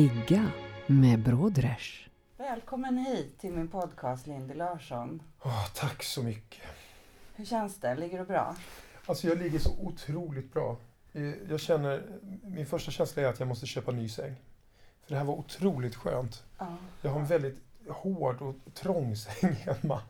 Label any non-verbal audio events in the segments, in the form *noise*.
Ligga med Brodrej. Välkommen hit till min podcast Lindy Larsson. Åh, tack så mycket. Hur känns det? Ligger du bra? Alltså jag ligger så otroligt bra. Eh, Jag känner, min första känsla är att jag måste köpa ny säng. För det här var otroligt skönt. Ja. Jag har en väldigt hård och trång säng *laughs* hemma.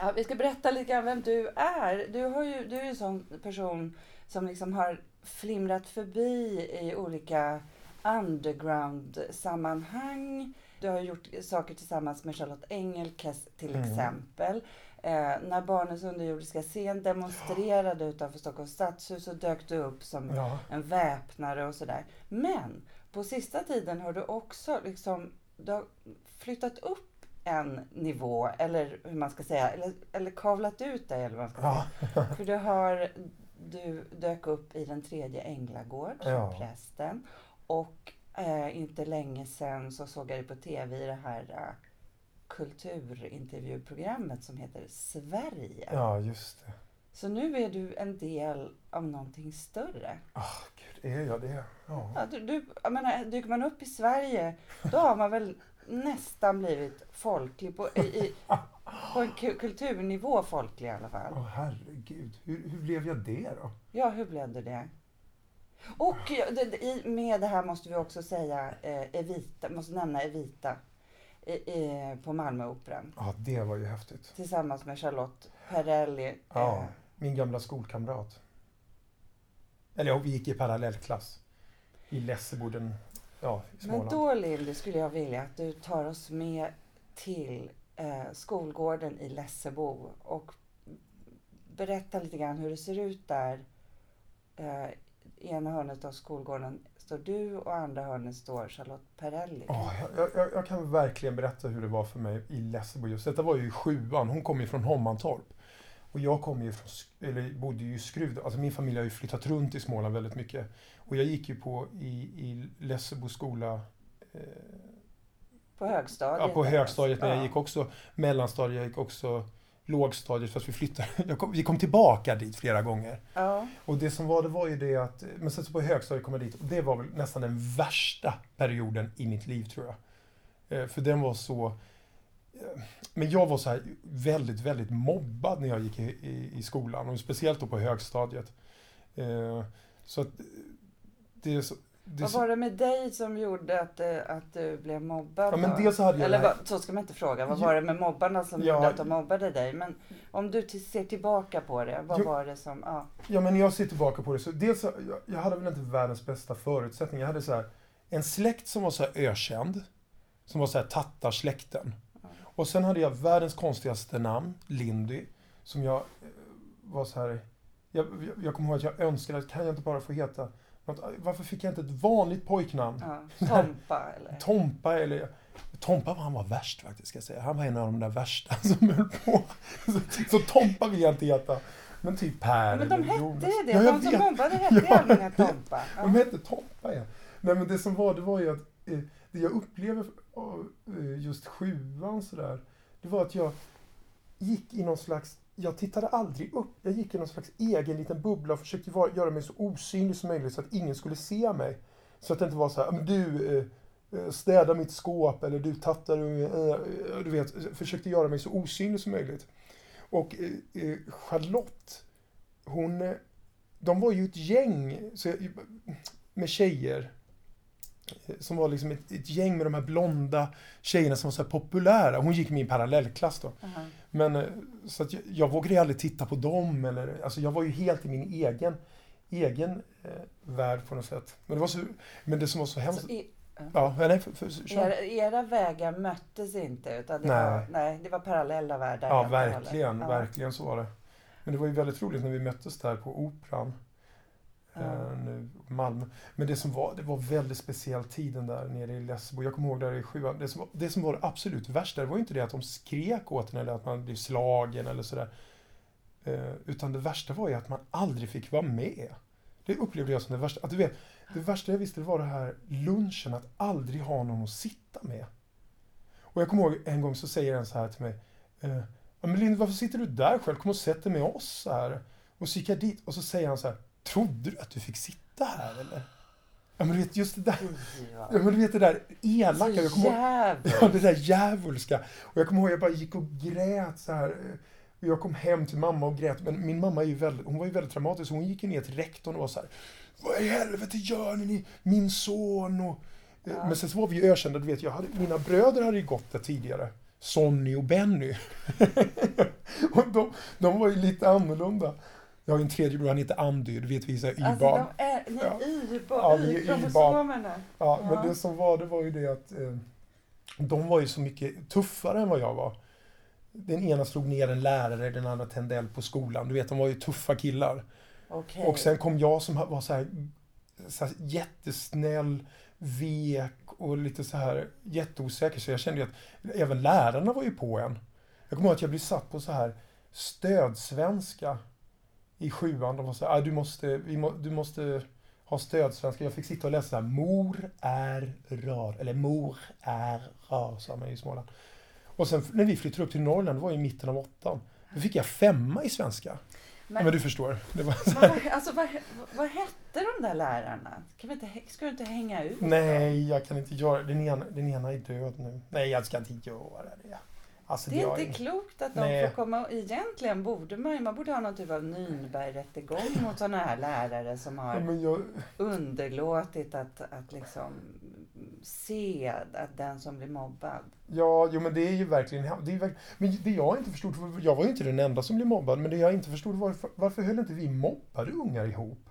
ja. Vi ska berätta lite grann vem du är. Du, har ju, du är ju en sån person som liksom har flimrat förbi i olika underground-sammanhang. Du har gjort saker tillsammans med Charlotte Engelkes till Mm. exempel. Eh, när Barnens underjordiska scen demonstrerade utanför Stockholms stadshus så dök du upp som Ja, en väpnare och sådär. Men på sista tiden har du också liksom, du har flyttat upp en nivå, eller hur man ska säga, eller, eller kavlat ut dig eller vad man ska ja, säga. *laughs* För du har, du dök upp i den tredje Änglagård som Ja. prästen. Och eh, inte länge sedan så såg jag dig på tv i det här eh, kulturintervjuprogrammet som heter Sverige. ja, just det. Så nu är du en del av någonting större. Ah, gud, är jag det? Ja. Ja, du, du, jag menar, dyker man upp i Sverige, då har man väl nästan blivit folklig på, i, i, på en ku- kulturnivå folklig i alla fall. Åh, herregud. Hur, hur blev jag det då? Ja, hur blev det det? Och ja, med det här måste vi också säga eh, Evita, måste nämna Evita på Malmöoperan Ja, det var ju häftigt. tillsammans med Charlotte Perrelli. Ja, Eh, min gamla skolkamrat. Eller ja, vi gick i parallellklass. I Lesseboden, ja, i Men Småland. då Lindy skulle jag vilja att du tar oss med till eh, skolgården i Lessebo och berättar lite grann hur det ser ut där. Eh, ena hörnet av skolgården står du och andra hörnet står Charlotte Perrelli. Ja, jag, jag, jag kan verkligen berätta hur det var för mig i Lessebo just. Detta var ju i sjuan. Hon kom ju från Hommantorp. Och jag kom ju från, eller bodde ju i Skruv. Alltså min familj har ju flyttat runt i Småland väldigt mycket. Och jag gick ju på i, i Lessebo skola eh, På högstadiet. ja, på högstadiet, men jag Ja. gick också mellanstadiet, jag gick också lågstadiet fast vi flyttade. *laughs* Kom, vi kom tillbaka dit flera gånger. Ja. Och det som var, det var ju det att, men sen så på högstadiet kom jag dit och det var väl nästan den värsta perioden i mitt liv tror jag. Eh, För den var så, eh, men jag var så här väldigt, väldigt mobbad när jag gick i, i, i skolan och speciellt då på högstadiet. Eh, Så att det är så, det Vad var det med dig som gjorde att, att du blev mobbad? Ja, men dels så hade jag Eller här- så ska man inte fråga. Vad var det med mobbarna som Ja. gjorde att de mobbade dig? Men om du ser tillbaka på det, vad Jo. var det som... Ja. Ja, men jag ser tillbaka på det så dels, så- jag, hade väl inte världens bästa förutsättningar. Jag hade så här, en släkt som var så här ökänd, som var så här tattarsläkten. Och sen hade jag världens konstigaste namn, Lindy, som jag eh, var så här, jag, jag, jag kommer ihåg att jag önskade att kan jag inte bara få heta något, varför fick jag inte ett vanligt pojknamn? Ja, Tompa eller? Tompa eller Tompa han var värst faktiskt, ska jag säga. Han var en av de där värsta *laughs* som höll på. Så, så Tompa vill jag inte heta. Men typ Per Men de hette Jonas. det. Ja, de som vet. mobbade hette *laughs* Ja, vet. Tompa. De Ja. hette Tompa, ja. Nej, men det som var, det var ju att eh, det jag upplever av eh, just sjuan sådär, det var att jag gick i någon slags, jag tittade aldrig upp. Jag gick i någon slags egen liten bubbla och försökte vara, göra mig så osynlig som möjligt så att ingen skulle se mig. Så att det inte var så här, du, eh, eh, städa mitt skåp eller du tattar eh, du vet, försökte göra mig så osynlig som möjligt. Och Charlotte, hon, de var ju ett gäng så jag, med tjejer som var liksom ett, ett gäng med de här blonda tjejerna som var så här populära. Hon gick i min parallellklass då. Aha. Men eh, så att jag, jag vågade aldrig titta på dem eller, alltså jag var ju helt i min egen, egen eh, värld på något sätt. Men det var så, men det som var så hemskt. Alltså, i Ja, nej, för, för. Era, era vägar möttes inte utan det, Nej. Var, nej, det var parallella världar. Ja, verkligen. Ja. Verkligen så var det. Men det var ju väldigt roligt när vi möttes där på Operan. Eh, nu, Malmö. Men det som var, det var väldigt speciell tiden där nere i Lessebo. Jag kommer ihåg där i sjuan. Det som, det som var det absolut värsta, det var ju inte det att de skrek åt en eller att man blev slagen eller sådär. Eh, utan det värsta var ju att man aldrig fick vara med. Det upplevde jag som det värsta. Att du vet, det värsta jag visste var det här lunchen, att aldrig ha någon att sitta med. Och jag kommer ihåg en gång så säger en så här till mig. "Ja, men Linda, varför sitter du där själv? Kom och sätt dig med oss så här. Och så gick jag dit och så säger han så här. Trodde du att du fick sitta här eller? Ja men du vet just det där. Ja men du vet det där elaka. Jag kommer ihåg, ja, det där djävulska. Och jag kommer ihåg jag bara gick och grät så här. Och jag kom hem till mamma och grät. Men min mamma är ju väldigt, hon var ju väldigt dramatisk. så Hon gick ju ner till rektorn och var så här. Vad i helvete gör ni? Min son och... Ja. Men sen så var vi ju ökända, du vet, jag hade, mina bröder hade ju gått där tidigare. Sonny och Benny. *laughs* och de, de var ju lite annorlunda. Jag har ju en tredje bror, han heter Andy, du vet vi är här Alltså, Y-barn. de är, ni Ja. Y-barn, Ja, Y-kromosomerna. Ja, Ja. men det som var, det var ju det att eh, de var ju så mycket tuffare än vad jag var. Den ena slog ner en lärare, den andra tände eld på skolan. Du vet, de var ju tuffa killar. Okej. Och sen kom jag som var så här, så här jättesnäll, vek och lite så här jätteosäker. Så jag kände ju att även lärarna var ju på en. Jag kommer ihåg att jag blev satt på så här stödsvenska i sjuan. De här, "Ah, du måste, må, du måste ha stödsvenska. Jag fick sitta och läsa så här, mor är rar. Eller mor är rar, sa man i Småland. Och sen när vi flyttade upp till Norrland, det var i mitten av åttan. Då fick jag femma i svenska. Men, Men du förstår. Det var så vad, alltså, vad, vad hette de där lärarna? Kan vi inte, ska du inte hänga ut? Nej, jag kan inte göra det. Den ena, den ena är död nu. Nej, jag ska inte göra det. Alltså, Det är jag inte klokt att de Nej. får komma... Egentligen borde man man borde ha någon typ av Nürnbergrättegång mot sådana här lärare som Ja, har men jag, underlåtit att, att liksom se att den som blir mobbad. ja, jo, men det är ju verkligen... Det är verkligen men det jag inte förstod, för jag var ju inte den enda som blev mobbad, men det jag inte förstod var varför, varför höll inte vi mobbade ungar ihop?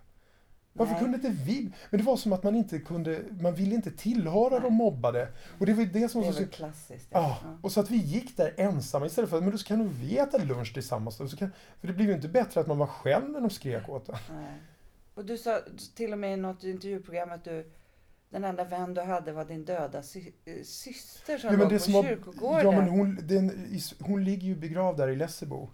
Varför Nej. kunde inte vi? Men det var som att man inte kunde, man ville inte tillhöra Nej. de mobbade. Och det var det som Det är så väl klassiskt. Ja, och så att vi gick där ensamma istället för att men då så kan vi äta lunch tillsammans. Så kan, för det blev ju inte bättre att man var själv när de skrek åt en. Nej. Och du sa till och med i något intervjuprogram att du den enda vän du hade var din döda sy- eh, syster som men låg på som kyrkogården. Ja, men hon, den, hon ligger ju begravd där i Lessebo.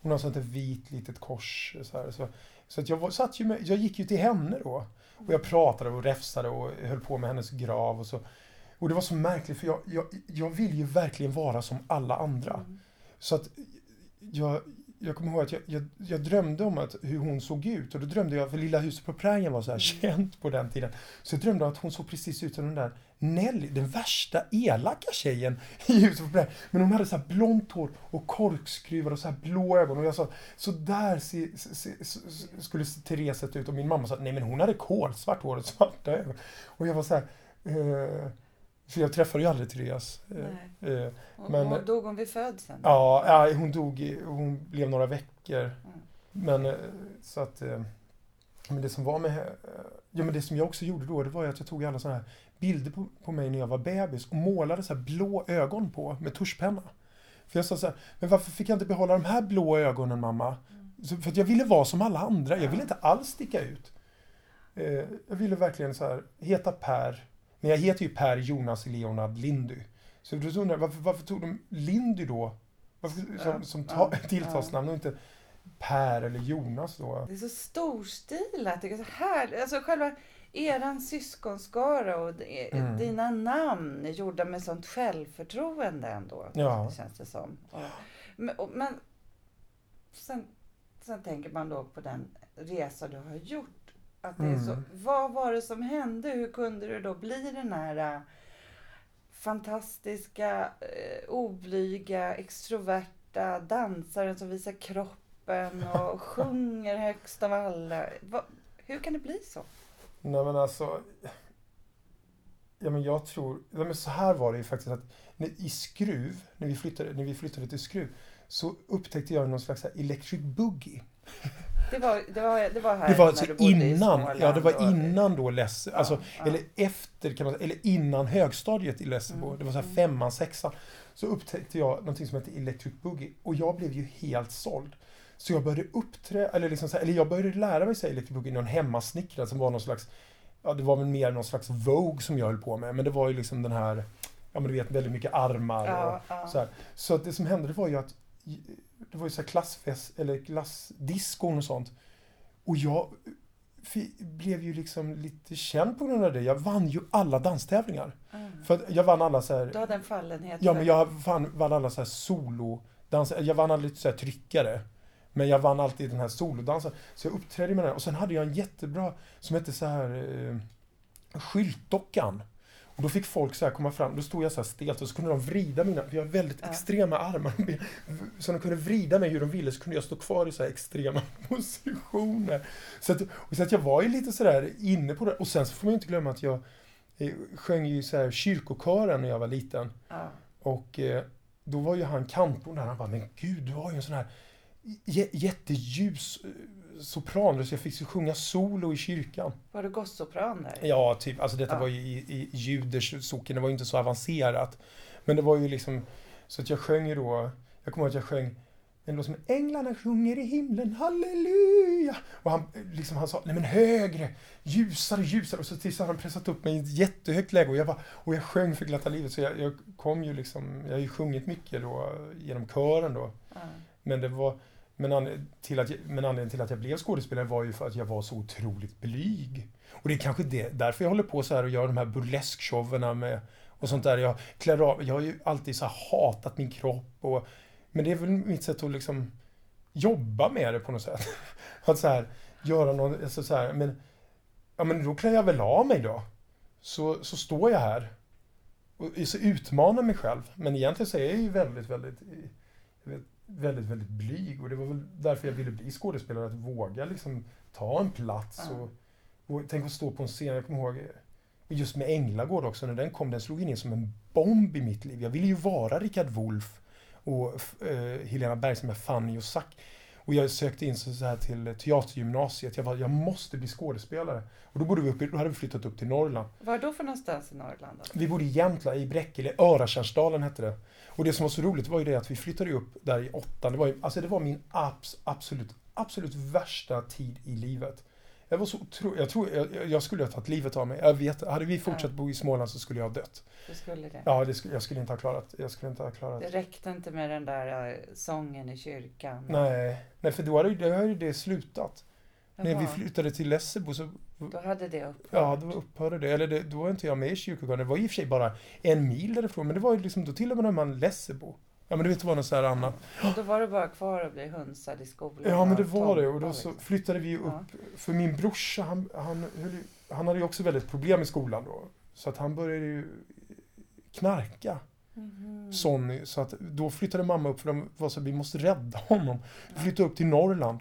Hon har sånt där vit litet kors. Så, här, så, så att jag, var, satt ju med, jag gick ju till henne då. Och jag pratade och räfsade och höll på med hennes grav. Och, så. och det var så märkligt för jag, jag, jag vill ju verkligen vara som alla andra. Mm. Så att jag, jag kommer ihåg att jag, jag, jag drömde om att, hur hon såg ut. Och då drömde jag, för Lilla huset på prärien var så här *laughs* känt på den tiden. Så jag drömde att hon såg precis ut som den där Nelly, den värsta elaka tjejen i huset på. Men hon hade så här blont hår och korkskruvar och så här blå ögon. Och jag sa, så där se, se, se, se, skulle Therese sett ut. Och min mamma sa, nej men hon hade kolsvart hår och svarta ögon. Och jag var så här, eh, för jag träffade ju aldrig Therese. Eh, eh, men- och dog hon vid födseln? Ja, ja, hon dog, hon blev några veckor. Mm. Men eh, så att, eh, men det som var med, eh, ja men det som jag också gjorde då, det var ju att jag tog alla sådana här bilder på, på mig när jag var bebis och målade så här blå ögon på med tuschpenna. För jag sa så här, men varför fick jag inte behålla de här blå ögonen mamma? Så, för jag ville vara som alla andra, jag ville inte alls sticka ut. Eh, jag ville verkligen så här, heta Per, men jag heter ju Per Jonas Leonard Lindy. Så du undrar, varför, varför tog de Lindy då? Varför, som som ta, *laughs* tilltalsnamn och inte Per eller Jonas då? Det är så storstilat. Det är så här, alltså själva eran syskonskara och det- Mm. dina namn är gjorda med sånt självförtroende ändå. Ja. Känns det som. Och, men och, men sen, sen tänker man då på den resa du har gjort. Att det är så, Mm. vad var det som hände? Hur kunde du då bli den här äh, fantastiska, eh, oblyga, extroverta dansaren som visar kroppen och *laughs* sjunger högst av alla? Va, hur kan det bli så? Nej men alltså, ja men jag tror, ja, men så här var det ju faktiskt att när, i Skruv, när vi, flyttade, när vi flyttade till Skruv, så upptäckte jag någon slags electric boogie. Det var, det var, det var här Det var när alltså du bodde i innan, Småland ja det var innan då Less, Ja, alltså, ja. eller efter kan man säga, eller innan högstadiet i Lessebo. Mm, Det var så här mm. femman, sexan. Så upptäckte jag någonting som heter Electric Boogie och jag blev ju helt såld. Så jag började uppträ, eller liksom så här, eller jag började lära mig säga Electric Boogie, någon hemmasnickrad som var någon slags, ja det var väl mer någon slags Vogue som jag höll på med, men det var ju liksom den här, ja men du vet väldigt mycket armar och Ja, ja. så här. Så det som hände det var ju att det var ju så här klassfest eller klassdiskon och sånt. Och jag blev ju liksom lite känd på grund av det. Jag vann ju alla danstävlingar. Mm. För jag vann alla så Du här, hade en fallenhet ja men jag vann, vann alla så här solo dans, Jag vann aldrig så här tryckare. Men jag vann alltid den här solodansen. Så jag uppträdde med den. Och sen hade jag en jättebra som hette så här eh, Skyltdockan. Och då fick folk så här komma fram, då stod jag så här stelt och så kunde de vrida mina, för jag har väldigt Ja. extrema armar. *laughs* Så de kunde vrida mig hur de ville så kunde jag stå kvar i så här extrema *laughs* positioner. Så att, och så att jag var ju lite sådär inne på det. Och sen så får man ju inte glömma att jag eh, sjöng ju så här kyrkokören när jag var liten. Ja. Och eh, då var ju han kantorn där, han bara, men gud, du har ju en sån här jätteljus eh, sopranröst. Jag fick ju sjunga solo i kyrkan. Var du gossopran där? Ja, typ. Alltså detta Ja. var ju i, i Juders socken, det var ju inte så avancerat. Men det var ju liksom, så att jag sjöng ju då, jag kommer ihåg att jag sjöng en låt som Änglarna sjunger i himlen, halleluja! Och han, liksom, han sa, nej men högre, ljusare, ljusare. Och så tills han pressat upp mig i ett jättehögt läge och jag, bara, och jag sjöng för glatta livet. Så jag, jag kom ju liksom, jag har ju sjungit mycket då genom kören då. Ja. Men det var, men, an, till att, jag- men anledningen till att jag blev skådespelare var ju för att jag var så otroligt blyg. Och det är kanske det, därför jag håller på så här och gör de här burleskshowerna med och sånt där. Jag, klär av, jag har ju alltid så här hatat min kropp och, men det är väl mitt sätt att liksom jobba med det på något sätt. *laughs* Att så här, göra någon, alltså så här, men, ja men då klär jag väl av mig då. Så, så står jag här och så utmanar mig själv. Men egentligen så är jag ju väldigt, väldigt, jag vet, väldigt, väldigt blyg. Och det var väl därför jag ville bli skådespelare, att våga liksom ta en plats. Ja. Och, och tänk att stå på en scen, jag kommer ihåg, och just med Änglagård också, när den kom, den slog in som en bomb i mitt liv. Jag ville ju vara Richard Wolff och eh, Helena Bergström Fanny och Zack. Och jag sökte in så här till teatergymnasiet. Jag, var, jag måste bli skådespelare. Och då, bodde vi uppe, då hade vi flyttat upp till Norrland. Var då för någonstans i Norrland? Då? Vi bodde i Jämtland, i Bräckele, Öratjärnsdalen hette det. Och det som var så roligt var ju det att vi flyttade upp där i åttan. Det var, ju, alltså det var min abs, absolut, absolut värsta tid i livet. Jag var så otro, jag tror, jag, jag skulle ha tagit livet av mig. Jag vet, hade vi fortsatt bo i Småland så skulle jag ha dött. Du skulle det? Ja, det skulle, jag skulle inte ha klarat, jag skulle inte ha klarat. Det räckte inte med den där eh, sången i kyrkan? Nej, nej för då hade ju hade det slutat. När vi Jaha, flyttade till Lessebo så Då hade det upphört? Ja, då upphörde det. Eller det, då var inte jag med i kyrkogården. Det var i och för sig bara en mil därifrån. Men det var ju liksom, då tillhörde man Lessebo. Ja men du vet, det var något så här annat. Och då var det bara kvar att bli hunsad i skolan? Ja men det var det. Och då så liksom. flyttade vi upp. Ja. För min brorsa, han, han, han hade ju också väldigt problem i skolan då. Så att han började ju knarka. Mhm. Sonny. Så att då flyttade mamma upp för de var så att vi måste rädda honom. Vi flyttade upp till Norrland.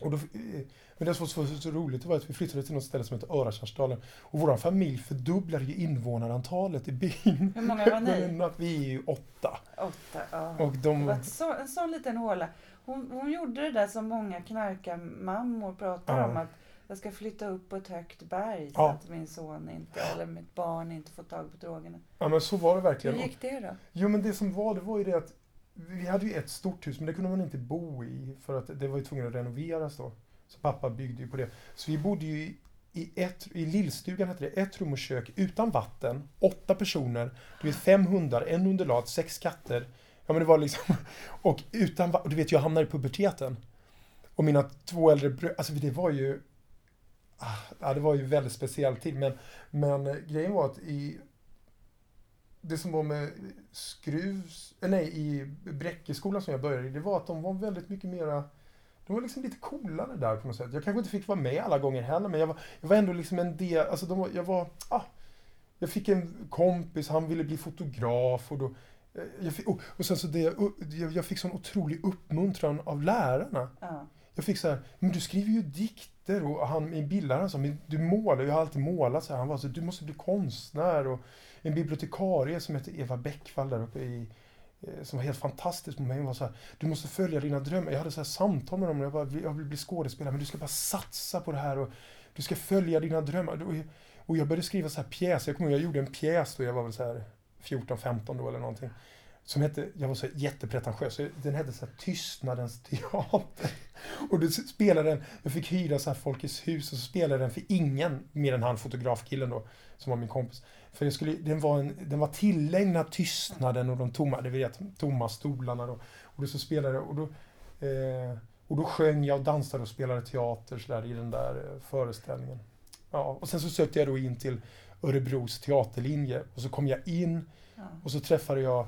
Och då, eh, men det som var så, så, roligt det var att vi flyttade till något ställe som heter Öratjärnsdalen. Och vår familj fördubblade ju invånarantalet i byn. Hur många var ni? *laughs* Vi är ju åtta. Åtta, ja. Och Det de... var ett så, en sån liten håla. Hon, hon gjorde det där som många knarkarmammor pratar Ja. om. Att jag ska flytta upp på ett högt berg så Ja. att min son inte, eller mitt barn inte får tag på drogerna. Ja men så var det Hur verkligen. gick det då? Jo men det som var, det var ju det att vi hade ju ett stort hus men det kunde man inte bo i för att det var ju tvungen att renoveras då. Så pappa byggde ju på det. Så vi bodde ju i, ett, i lillstugan hette det, ett rum och kök utan vatten, åtta personer, du vet fem hundar, en undulat, sex katter. Ja men det var liksom, *laughs* och utan och du vet jag hamnade i puberteten. Och mina två äldre bröder, alltså det var ju, ah, ja det var ju en väldigt speciell tid men, men grejen var att i det som var med Skruvs, eh, nej i Bräckeskolan som jag började i, det var att de var väldigt mycket mera de var liksom lite coolare där på något sätt. Jag kanske inte fick vara med alla gånger heller, men jag var, jag var ändå liksom en del, alltså de var, jag var, ah, jag fick en kompis, han ville bli fotograf och då, eh, jag fick, och, och sen så det, jag, jag fick sån otrolig uppmuntran av lärarna. Ja. Jag fick så här, men du skriver ju dikter och han, min bildlärare sa, men du målar, jag har alltid målat så här. Han var så du måste bli konstnär och en bibliotekarie som heter Eva Bäckvall där uppe i, Eh, som var helt fantastisk med mig. Hon var så här, du måste följa dina drömmar. Jag hade så här samtal med dem och jag bara, jag vill bli skådespelare men du ska bara satsa på det här och du ska följa dina drömmar. Och jag- Och jag började skriva så här pjäser. Jag kommer ihåg, jag gjorde en pjäs då, jag var väl så här 14-15 då eller någonting. Som hette, jag var så jättepretentiös, den hette så här Tystnadens teater. *laughs* Och då spelade den, jag fick hyra så här Folkets hus och så spelade den för ingen mer än han fotografkillen då, som var min kompis. För jag skulle, den, var en, den var tillägnad tystnaden och de tomma, det vet, tomma stolarna då. Och då så spelade och då, eh, och då sjöng jag och dansade och spelade teater så där, i den där eh, föreställningen. Ja, och sen så sökte jag då in till Örebros teaterlinje och så kom jag in Ja. och så träffade jag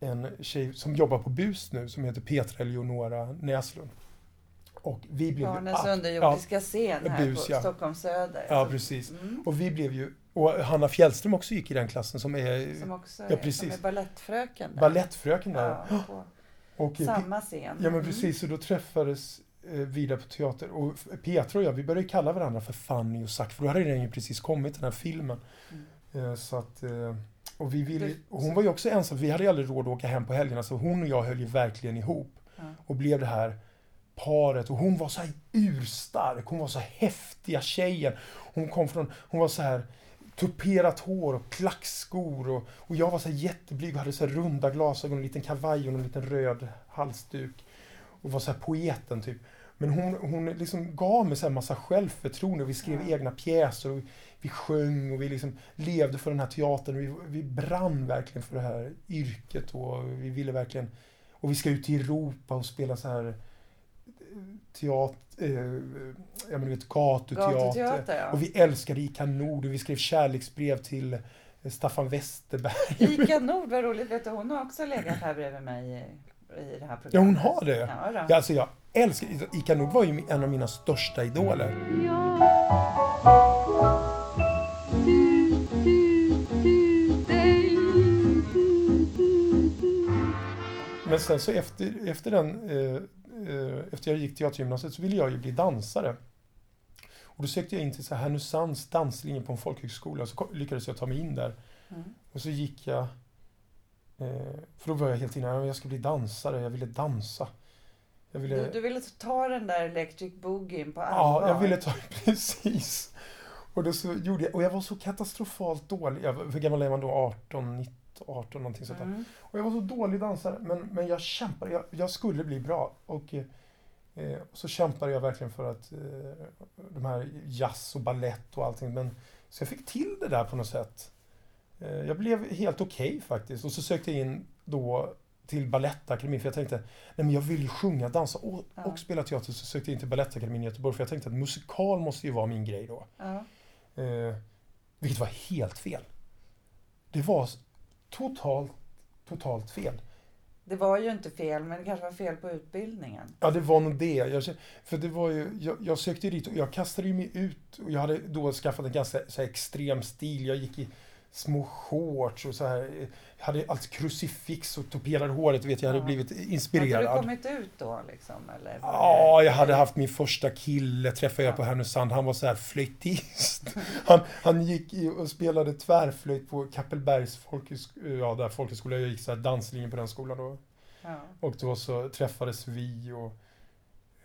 en tjej som jobbar på BUS nu som heter Petra Eleonora Näslund. Och vi blev... Barnens ja, underjordiska scen här bus, på ja. Stockholms söder. Ja, precis. Mm. Och vi blev ju... Och Hanna Fjällström också gick i den klassen som är Som också Ja, precis. som är balettfröken. där. balettfröken där. Ja, *gasps* Och, samma scen. Ja men Mm. precis, och då träffades eh, vi där på teater. Och Petra och jag, vi började kalla varandra för Fanny och Zack, för då hade den ju precis kommit, den här filmen. Mm. Eh, Så att, eh, och vi ville, och hon var ju också ensam, vi hade ju aldrig råd att åka hem på helgerna, så hon och jag höll ju verkligen ihop. Och blev det här paret. Och hon var så här urstark, hon var så häftiga tjejen. Hon kom från, hon var så här tuperat hår och klackskor och, och jag var så här jätteblyg och hade så här runda glasögon, en liten kavaj och en liten röd halsduk. Och var så här poeten typ. Men hon, hon liksom gav mig så här massa självförtroende. Vi skrev Ja. egna pjäser och vi, vi sjöng och vi liksom levde för den här teatern. Vi, vi brann verkligen för det här yrket och vi ville verkligen... Och vi ska ut i Europa och spela så här teater, eh, jag menar, vet, gatuteater. Gatuteater, ja. Och vi älskade Ica Nord och vi skrev kärleksbrev till eh, Staffan Westerberg. Ica Nord, vad roligt. Vet du, hon har också legat här bredvid mig i, i det här programmet. Ja, hon har det? Ja, då. Ja, alltså jag älskar, Ica Nord var ju en av mina största idoler. Men sen så efter, efter den, eh, eh, efter jag gick teatergymnasiet så ville jag ju bli dansare. Och då sökte jag in till så här Härnösands danslinje på en folkhögskola så lyckades jag ta mig in där. Mm. Och så gick jag, eh, för då var jag helt inne, "Ja, jag ska bli dansare, jag ville dansa. Ville, Du, du ville ta den där Electric Boogien på allvar. ja, jag ville ta, *laughs* precis. Och, då så gjorde jag, och jag var så katastrofalt dålig, jag, hur gammal är man då? 18, 19, 18 någonting sånt där. Mm. Och jag var så dålig dansare, men, men jag kämpade. Jag, jag skulle bli bra. Och eh, så kämpade jag verkligen för att eh, de här jazz och ballett och allting. Men, så jag fick till det där på något sätt. Eh, jag blev helt okej faktiskt. Och så sökte jag in då till Balettakademin för jag tänkte, nej men jag vill ju sjunga, dansa och, Ja. och spela teater. Så sökte jag in till Balettakademin i Göteborg för jag tänkte att musikal måste ju vara min grej då. Ja. Eh, vilket var helt fel. Det var totalt, totalt fel. Det var ju inte fel, men det kanske var fel på utbildningen. Ja, det var nog det. Jag, för det var ju, jag, jag sökte dit och jag kastade ju mig ut. Och jag hade då skaffat en ganska så extrem stil. Jag gick i små shorts och så här. Jag hade allt krucifix och toperade håret. Vet, jag hade Ja. blivit Hade du inspirerad. kommit ut då liksom? Eller Ja, jag hade haft min första kille, träffade jag Ja. på Härnösand. Han var så här flöjtist. *laughs* Han, han gick och spelade tvärflöjt på Kappelbergs folkhögskola, ja, där folkhögskola. Jag gick så här danslinjen på den skolan då. Ja. Och då så träffades vi och,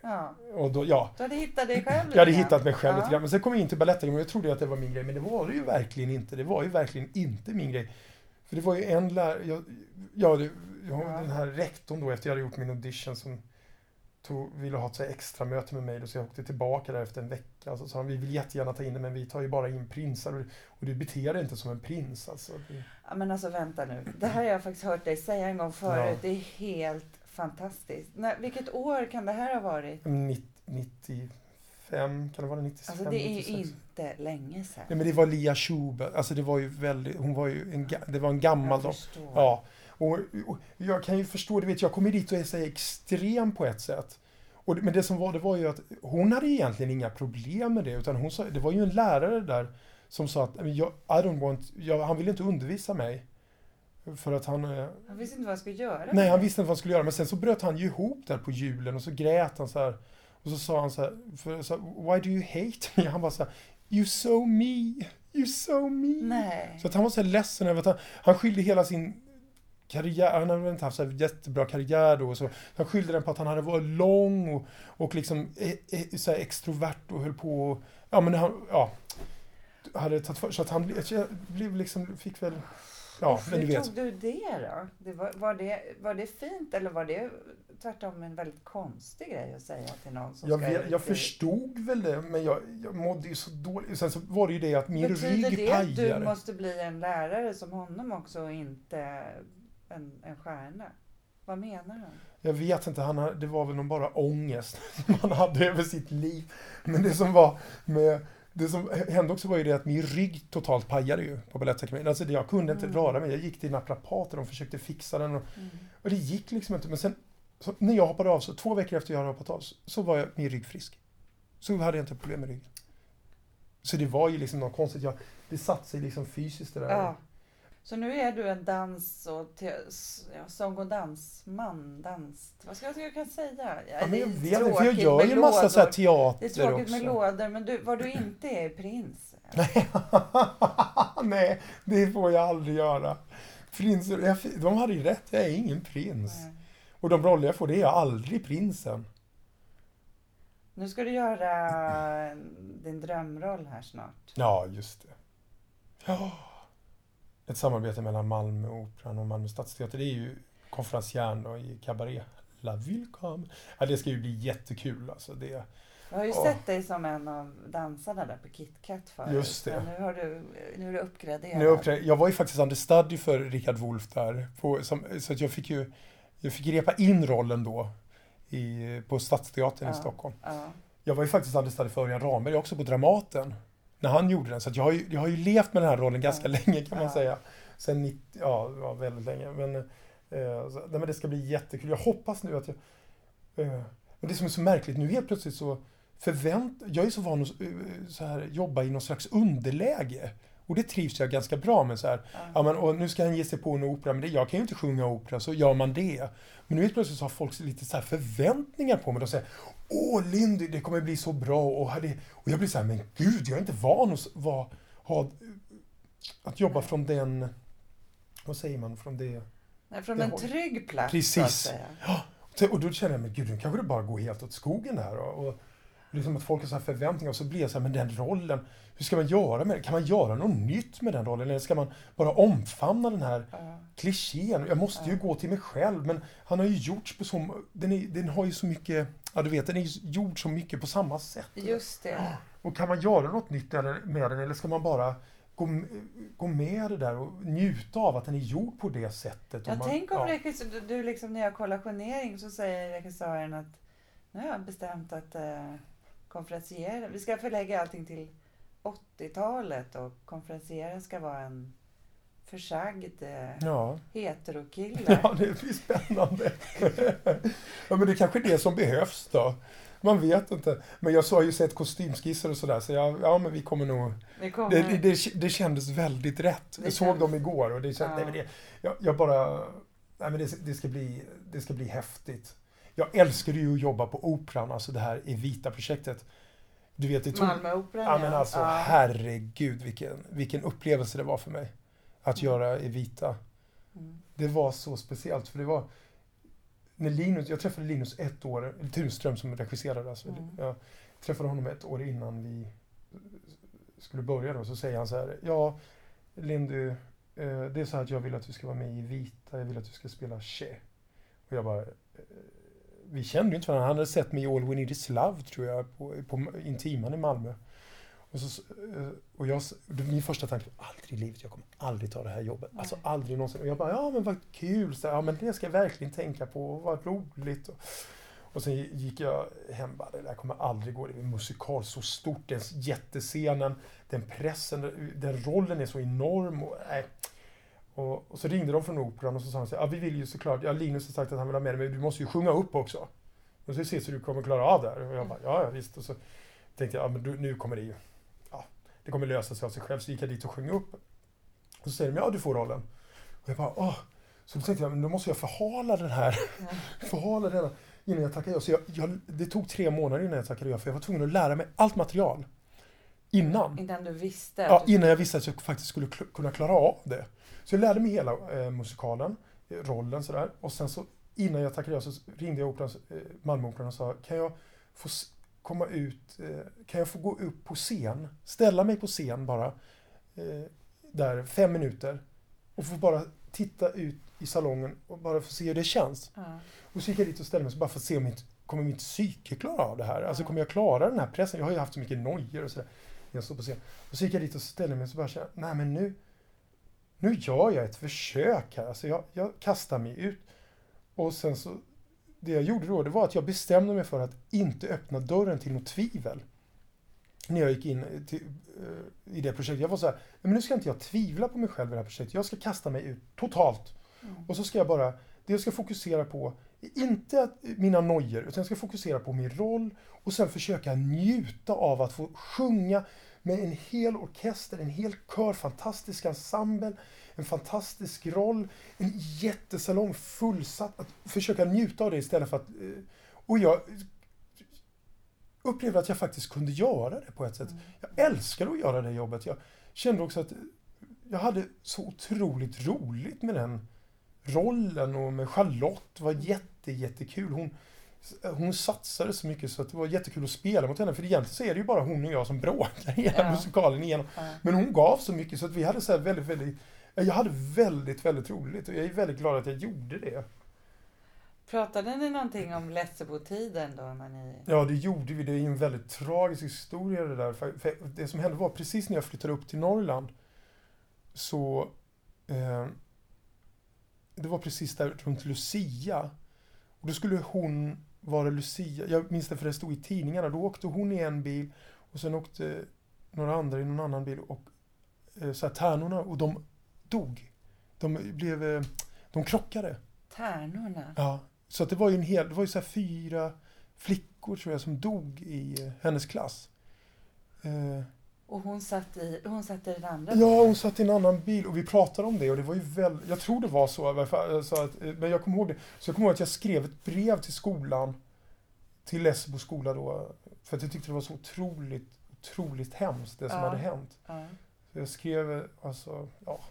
ja. och då, ja. Du hade hittat dig själv Jag hade hittat mig själv ja. lite grann. Men sen kom jag in till Balettakademin och jag trodde att det var min grej. Men det var det ju verkligen inte. Det var ju verkligen inte min grej. För det var ju en lärare, jag, ja, det, jag, Ja. den här rektorn då efter jag hade gjort min audition som tog, ville ha ett extra möte med mig. Då, så jag åkte tillbaka där efter en vecka. Så sa han, vi vill jättegärna ta in dig men vi tar ju bara in prinsar. Och, och du beter dig inte som en prins alltså. Ja, men alltså vänta nu. Det här har jag faktiskt hört dig säga en gång förut. Ja. Det är helt fantastiskt. När, vilket år kan det här ha varit? 90, 95, kan det vara 95? Alltså det är ju 96? inte länge sedan. Nej men det var Lia Schubert, alltså det var ju väldigt, hon var ju en, det var en gammal jag. Ja, och, och jag kan ju förstå, du vet jag kommer dit och är så extrem på ett sätt. Och, men det som var, det var ju att hon hade egentligen inga problem med det, utan hon sa, det var ju en lärare där som sa att "Men jag, I don't want, jag, han ville inte undervisa mig. För att han, eh, Han visste inte vad han skulle göra. nej han visste inte vad han skulle göra, men sen så bröt han ju ihop där på julen och så grät han så här. Och så sa han så här, för, så här why do you hate me? Han bara så här, you so me, you so me. Nej. Så att han var så här ledsen över att han, han skyllde hela sin karriär, han hade väl inte haft så jättebra karriär då. och Så jag skyllde den på att han hade varit lång och, och liksom eh, så extrovert och höll på och, ja men han, ja. Hade tagit för så att han blev- jag blev liksom, fick väl, ja men Hur du vet. tog du det då? Det var, var, det, var det fint eller var det tvärtom en väldigt konstig grej att säga till någon som Jag, ska vet, jag förstod väl det, men jag, jag mådde ju så dåligt. Sen så var det ju det att min Betyder rygg det att du pajade. måste bli en lärare som honom också och inte en, en stjärna? Vad menar han? Jag vet inte, han, det var väl någon bara ångest *laughs* som han hade över sitt liv. Men det som var med det som hände också var ju det att min rygg totalt pajade ju på Balettakademin. Alltså jag kunde inte Mm. röra mig. Jag gick till naprapater, de försökte fixa den och, Mm. och det gick liksom inte. Men sen när jag hoppade av, så två veckor efter jag hade hoppat av, så, så var jag min rygg frisk. Så hade jag inte problem med ryggen. Så det var ju liksom något konstigt. Jag, det satt sig liksom fysiskt det där. Ja. Så nu är du en dans och te- ja, sång och dansman, dans... Vad ska jag, jag kan säga? Ja, men jag vet inte, för jag gör ju en massa så här teater Det är tråkigt också. med lådor, men du, vad du inte är är prins. *laughs* Nej, det får jag aldrig göra. Prinser, jag, de hade ju rätt, jag är ingen prins. Nej. Och de roller jag får, det är jag aldrig prinsen. Nu ska du göra din drömroll här snart. Ja, just det. Ja. Ett samarbete mellan Malmöoperan och Malmö stadsteater. Det är ju konferencieren då i Cabaret. La Vulcam. Ja, det ska ju bli jättekul alltså. Det, Jag har ju Ja. sett dig som en av dansarna där på KitKat förut. Just det. Men nu, har du, nu är du uppgraderad. nu uppträder, jag var ju faktiskt understudy för Richard Wolff där. På, som, så att jag fick ju jag fick repa in rollen då i, på Stadsteatern i Ja. Stockholm. Ja. Jag var ju faktiskt understudy för Örjan Ramberg också på Dramaten. När han gjorde den. Så jag, har ju, jag har ju levt med den här rollen ganska Ja. länge kan man Ja. säga. Sen 90, ja, ja, väldigt länge. Men, eh, så, nej, men det ska bli jättekul. Jag hoppas nu att jag... Eh, men det som är så märkligt, nu helt plötsligt så förvänt... Jag är så van att eh, så här, jobba i någon slags underläge. Och det trivs jag ganska bra med. Så här. Ja, men, och nu ska han ge sig på en opera, men det, jag kan ju inte sjunga opera, så gör man det. Men nu helt plötsligt så har folk lite så förväntningar på mig. De säger Åh Lindy, det kommer bli så bra. Och, och jag blir så här, men gud, jag är inte van att va, ha, att jobba från den, vad säger man, från det. Nej, från Det en har- trygg plats Precis. Så- Och då känner jag, men gud, nu kanske det bara går helt åt skogen här. Och, och liksom att folk har så här förväntningar och så blir jag så här, men den rollen, hur ska man göra med det? Kan man göra något nytt med den rollen? Eller ska man bara omfamna den här Ja. klichén. Jag måste ju gå till mig själv, men han har ju gjorts på så... Den, är, den har ju så mycket... Ja, du vet, den är ju gjord så mycket på samma sätt. Just det. Och kan man göra något nytt med den, eller ska man bara gå, gå med det där och njuta av att den är gjord på det sättet? Jag man, tänk om ja. regissör, du, du liksom när jag kollar journering så säger regissören att nu har jag bestämt att eh, konferencieren, vi ska förlägga allting till 80-talet och konferencieren ska vara en försagd eh, Ja. heterokille. *laughs* ja, det blir spännande. *laughs* ja, men det är kanske är det som behövs då. Man vet inte. Men jag så har ju sett kostymskisser och sådär, så jag, ja men vi kommer nog... Det kommer, Det, det, det, kändes väldigt rätt. Det Jag såg dem igår och det kändes, Ja. nej, men det, jag, jag bara, nej men det, det, ska bli, det ska bli häftigt. Jag älskade ju att jobba på Operan, alltså det här Evita-projektet. Du vet, det tog... Malmöoperan Ja men alltså Ja. herregud vilken, vilken upplevelse det var för mig. Att Mm. göra Evita. Mm. Det var så speciellt för det var när Linus, jag träffade Linus ett år, eller Tunström som regisserade alltså. Mm. Jag träffade honom ett år innan vi skulle börja då, så säger han så här, ja Lindy, eh, det är så här att jag vill att du ska vara med i Vita, jag vill att du ska spela Che. Och jag bara, eh, vi kände ju inte varandra, han hade sett mig i All We Need Is Love tror jag, på, på Intiman i Malmö. Och, så, eh, och jag, min första tanke var aldrig i livet, jag kommer aldrig ta det här jobbet. Alltså Nej. aldrig någonsin. Och jag bara, ja men vad kul, så, ja men det ska jag verkligen tänka på, vad roligt. Och, och sen gick jag hem bara, det där kommer aldrig gå, det är musikal så stort, den jättescenen, den pressen, den rollen är så enorm. Och, nej. Och, och så ringde de från Operan och så sa de så här, ja vi vill ju såklart, ja Linus har sagt att han vill ha med dig, men du måste ju sjunga upp också. Och så ses hur du kommer klara av det här. Och jag bara, ja ja visst. Och så tänkte jag, ja men du, nu kommer det ju, ja, det kommer lösa sig av sig själv. Så gick jag dit och sjöng upp. Och så säger de, ja du får rollen. Och jag bara, åh. Så då tänkte jag, men då måste jag förhala den här, *laughs* förhala den här innan jag tackade ja. Så jag, jag, det tog tre månader innan jag tackade ja, för jag var tvungen att lära mig allt material. Innan. Innan du visste. Ja, innan jag visste att jag faktiskt skulle kl- kunna klara av det. Så jag lärde mig hela eh, musikalen. eh, rollen sådär. Och sen så innan jag tackade ja så ringde jag operans, eh, Malmöoperan och sa kan jag få komma ut, eh, kan jag få gå upp på scen, ställa mig på scen bara, eh, där fem minuter och få bara titta ut i salongen och bara få se hur det känns. Ja. Och så gick jag dit och ställde mig så bara för att se om mitt, kommer mitt psyke klara av det här? Alltså Ja. kommer jag klara den här pressen? Jag har ju haft så mycket nojor och sådär. Jag står på scen. Och så gick jag dit och ställde mig och så bara kände nej men nu, nu gör jag ett försök här. Alltså jag, jag kastar mig ut. Och sen så, det jag gjorde då, det var att jag bestämde mig för att inte öppna dörren till något tvivel. När jag gick in till, eh, i det projektet. Jag var så här, "Nej, men nu ska inte jag tvivla på mig själv i det här projektet. Jag ska kasta mig ut totalt. Mm. Och så ska jag bara, det jag ska fokusera på, inte att, mina nojor, utan jag ska fokusera på min roll och sen försöka njuta av att få sjunga med en hel orkester, en hel kör, fantastisk ensemble, en fantastisk roll, en jättesalong fullsatt. Att försöka njuta av det istället för att... eh, Och jag upplevde att jag faktiskt kunde göra det på ett sätt. Jag älskar att göra det jobbet. Jag kände också att jag hade så otroligt roligt med den rollen och med Charlotte. Det var jätte, jättekul. Hon, hon satsade så mycket så att det var jättekul att spela mot henne. För egentligen så är det ju bara hon och jag som bråkar *laughs* i hela Ja. musikalen igenom. Ja. Men hon gav så mycket så att vi hade så här väldigt, väldigt... Jag hade väldigt, väldigt roligt och jag är väldigt glad att jag gjorde det. Pratade ni någonting om Lessebo-tiden då? När ni... Ja, det gjorde vi. Det är ju en väldigt tragisk historia det där. För, för det som hände var precis när jag flyttade upp till Norrland så... Eh, det var precis där runt Lucia. Och då skulle hon vara Lucia. Jag minns det för det stod i tidningarna. Då åkte hon i en bil och sen åkte några andra i någon annan bil och eh, så här, tärnorna och de dog. De blev... Eh, de krockade. Tärnorna? Ja, så att det var ju en hel, det var ju så här fyra flickor tror jag som dog i eh, hennes klass. Eh, Och hon satt i, hon satt i den andra ja, hon satt i en annan bil och vi pratade om det och det var ju väl, jag tror det var så, så att, men jag kommer ihåg det. Så jag kommer ihåg att jag skrev ett brev till skolan, till Lessebo skola då, för att jag tyckte det var så otroligt, otroligt hemskt det som Ja. hade hänt. Ja. Så jag skrev, alltså, ja,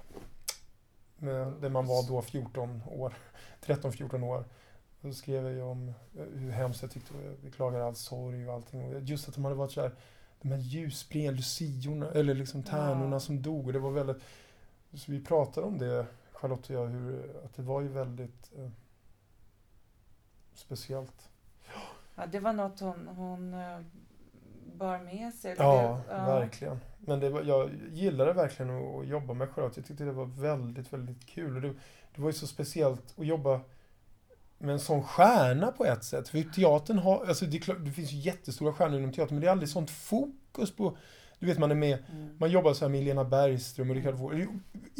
med, där man var då 14 år, *laughs* 13-14 år. Då skrev jag om eh, hur hemskt jag tyckte, och jag beklagade all sorg och allting. Och just att de hade varit så här, de här ljusbleka luciorna, eller liksom tärnorna Ja. som dog. Och det var väldigt, så vi pratade om det, Charlotte och jag, hur, att det var ju väldigt eh, speciellt. ja, det var något hon, hon eh, bar med sig. Ja, det- verkligen. Men det var, jag gillade verkligen att, att jobba med Charlotte. Jag tyckte det var väldigt, väldigt kul. Och det, det var ju så speciellt att jobba med en sån stjärna på ett sätt. För teatern har, alltså det, klart, det finns ju jättestora stjärnor inom teatern, men det är aldrig sånt fokus på, du vet man är med, Mm. man jobbar så här med Lena Bergström och Rickard Wåhl. I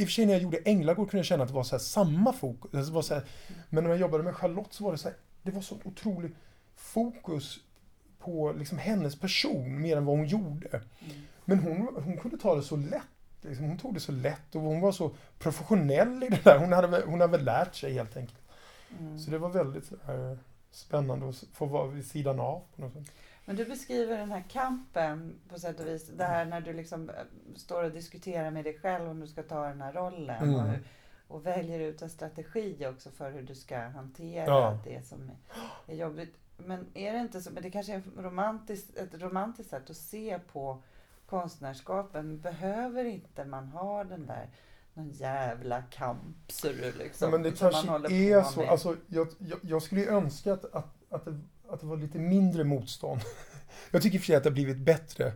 och för sig när jag gjorde Änglagård kunde jag känna att det var så här samma fokus. Alltså var så här, men när jag jobbade med Charlotte så var det så här, det var så otroligt fokus på liksom hennes person mer än vad hon gjorde. Mm. Men hon, hon kunde ta det så lätt. Liksom, hon tog det så lätt och hon var så professionell i det där. Hon hade, hon hade väl lärt sig helt enkelt. Mm. Så det var väldigt eh, spännande att få vara vid sidan av. På något sätt. Men du beskriver den här kampen på sätt och vis. Det här när du liksom eh, står och diskuterar med dig själv om du ska ta den här rollen. Mm. Och, hur- och väljer ut en strategi också för hur du ska hantera Ja. det som är, är jobbigt. Men är det inte så, men det kanske är romantiskt, ett romantiskt sätt att se på konstnärskapen. Behöver inte man ha den där någon jävla kamp så du liksom. Ja, men det kanske är så. med? Alltså, jag, jag, jag skulle ju önska att, att, att, det, att det var lite mindre motstånd. *laughs* Jag tycker i och för sig att det har blivit bättre.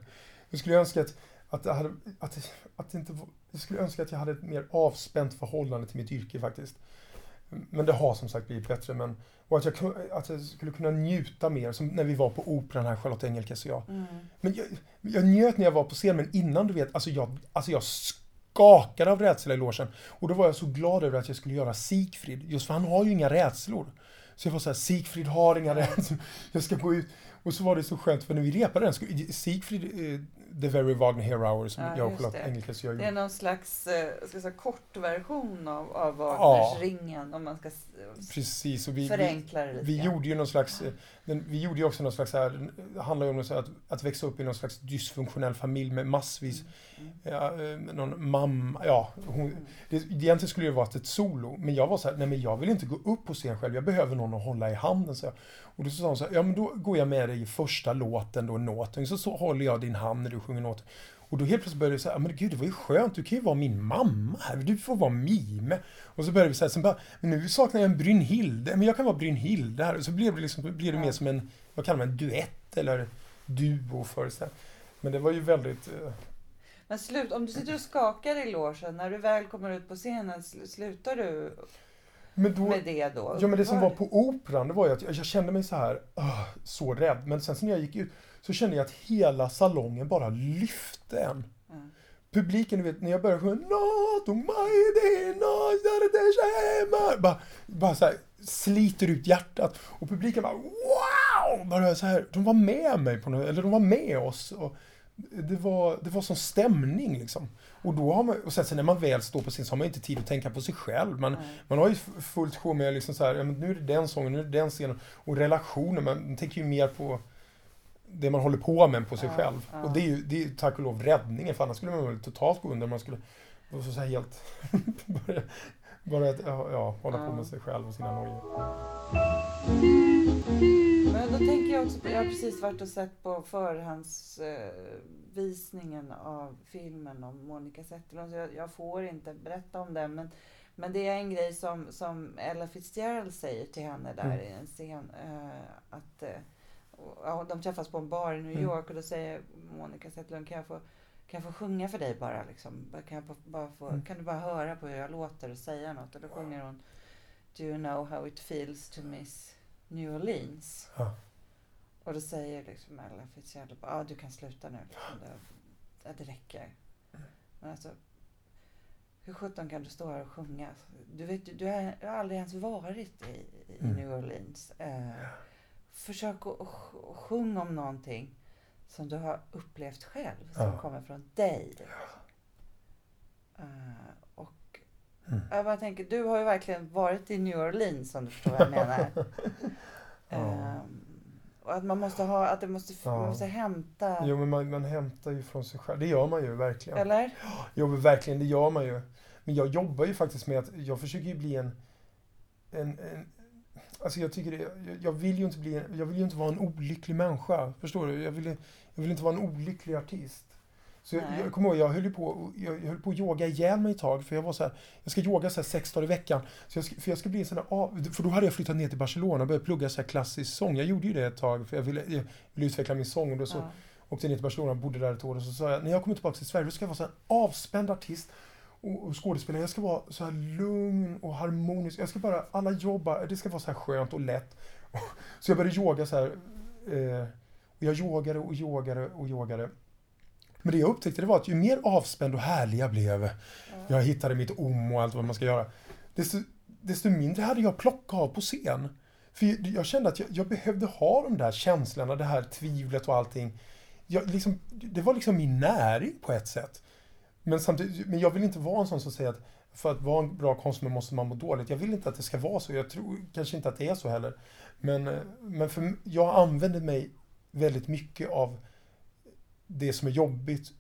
Jag skulle önska att, att, det hade, att, att inte var, jag skulle önska att jag hade ett mer avspänt förhållande till mitt yrke faktiskt. Men det har som sagt blivit bättre. Men, och att jag, att jag skulle kunna njuta mer, som när vi var på operan här, Charlotte Engelkes och jag. Mm. Men jag, jag njöt när jag var på scen, men innan du vet, alltså jag, alltså jag skakade av rädsla i logen. Och då var jag så glad över att jag skulle göra Sigfrid, just för han har ju inga rädslor. Så jag var så här, Sigfrid har inga rädslor, jag ska gå ut. Och så var det så skönt för när vi repade den, Siegfried, eh, The Very Wagner Hero Hour som Ja, jag och Charlotte det. Engelke så jag Det är någon slags eh, ska säga, kortversion av, av Ja. Wagners ringen om man ska Precis, och vi, vi, förenkla det lite vi grann. gjorde ju någon slags, eh, den, vi gjorde ju också någon slags här, det handlar ju om här att, att växa upp i någon slags dysfunktionell familj med massvis, Mm. ja, eh, någon mamma, ja, hon, Mm. det, egentligen skulle det varit ett solo, men jag var så här, nej men jag vill inte gå upp på scen själv, jag behöver någon att hålla i handen. Så jag. Och då sa hon så här, ja men då går jag med dig i första låten då, Nåten, så, så håller jag din hand när du sjunger Nåten. Och då helt plötsligt började jag säga, men gud det var ju skönt, du kan ju vara min mamma här, du får vara mime. Och så började vi säga, sen bara, men nu saknar jag en Brynhilde, men jag kan vara Brynhilde här. Och så blev det liksom, blev det mer som en, vad kallar man, en duett eller duo föreställning. Men det var ju väldigt, eh, Men slut, om du sitter och skakar i logen, när du väl kommer ut på scenen, sl- slutar du men då, med det då? Ja men det som var på operan, det var ju att jag, jag kände mig så här "Åh, så rädd. Men sen så när jag gick ut så kände jag att hela salongen bara lyfte en. Ja. Publiken, du vet, när jag började sjunga bara, bara så här, sliter ut hjärtat. Och publiken bara wow! Bara så här, de var med mig på något, eller de var med oss. Och det var, det var sån stämning liksom. Och, då har man, och sen så när man väl står på scen så har man inte tid att tänka på sig själv. Man, Nej. man har ju fullt sjå med liksom så här, ja, men nu är det den sången, nu är det den scenen. Och relationer, man tänker ju mer på det man håller på med på sig Ja, själv. ja. Och det är ju det är tack och lov räddningen, för annars skulle man väl totalt gå under man skulle så här helt... *laughs* börja, bara att, ja, ja, hålla på med sig själv och sina nojor. Men då tänker jag också på, jag har precis varit och sett på förhandsvisningen av filmen om Monica Zetterlund. Så jag, jag får inte berätta om den. Men, men det är en grej som, som Ella Fitzgerald säger till henne där Mm. i en scen. Eh, att, eh, och- ja, de träffas på en bar i New Mm. York och då säger Monica Zetterlund, kan jag få, kan jag få sjunga för dig bara? Liksom? Kan, jag bara få, Mm. kan du bara höra på hur jag låter och säga något? Och då sjunger hon Do you know how it feels to miss New Orleans? Ja. Och då säger liksom Ella Fitzgerald, ja ah, du kan sluta nu. Liksom. Det, det räcker. Men alltså, hur sjutton kan du stå här och sjunga? Du, vet, du, du, har, aldrig ens varit i, i Mm. New Orleans. Eh, försök att att sj- att sjunga om någonting som du har upplevt själv, som Ja. kommer från dig. Eh, och Mm. jag bara tänker, du har ju verkligen varit i New Orleans om du förstår vad jag menar. *laughs* Ja. Ehm, och att man måste ha, att det måste, Ja. man måste hämta, Jo, men man, man hämtar ju från sig själv. Det gör man ju verkligen. eller? Jo, men verkligen, det gör man ju. Men jag jobbar ju faktiskt med att, jag försöker ju bli en, en, en Alltså jag tycker det, jag, jag vill ju inte bli, jag vill ju inte vara en olycklig människa. Förstår du? Jag vill, jag vill inte vara en olycklig artist. Så jag, jag kommer ihåg, jag höll på, jag, jag höll på att yoga ihjäl mig ett tag. För jag var så här, jag ska yoga så här sex dagar i veckan. Så jag för jag ska bli en sån där, av- för då hade jag flyttat ner till Barcelona och börjat plugga så här klassisk sång. Jag gjorde ju det ett tag, för jag ville, jag ville utveckla min sång. Och då så, Ja. åkte ner till Barcelona och bodde där ett år och så sa jag, när jag kommer tillbaka till Sverige, då ska jag vara så här en avspänd artist och, skådespelare. Jag ska vara så här lugn och harmonisk. Jag ska bara, alla jobbar, det ska vara så här skönt och lätt. *laughs* Så jag började yoga så här. Eh, och jag yogade och yogade och yogade. Men det jag upptäckte det var att ju mer avspänd och härlig jag blev, jag hittade mitt om och allt vad man ska göra, desto, desto mindre hade jag plocka av på scen. För jag, jag kände att jag, jag behövde ha de där känslorna, det här tvivlet och allting. Jag, liksom, det var liksom min näring på ett sätt. Men, samtidigt, men jag vill inte vara en sån som säger att för att vara en bra konstnär måste man må dåligt. Jag vill inte att det ska vara så. Jag tror kanske inte att det är så heller. Men, men för, jag använder mig väldigt mycket av det som är jobbigt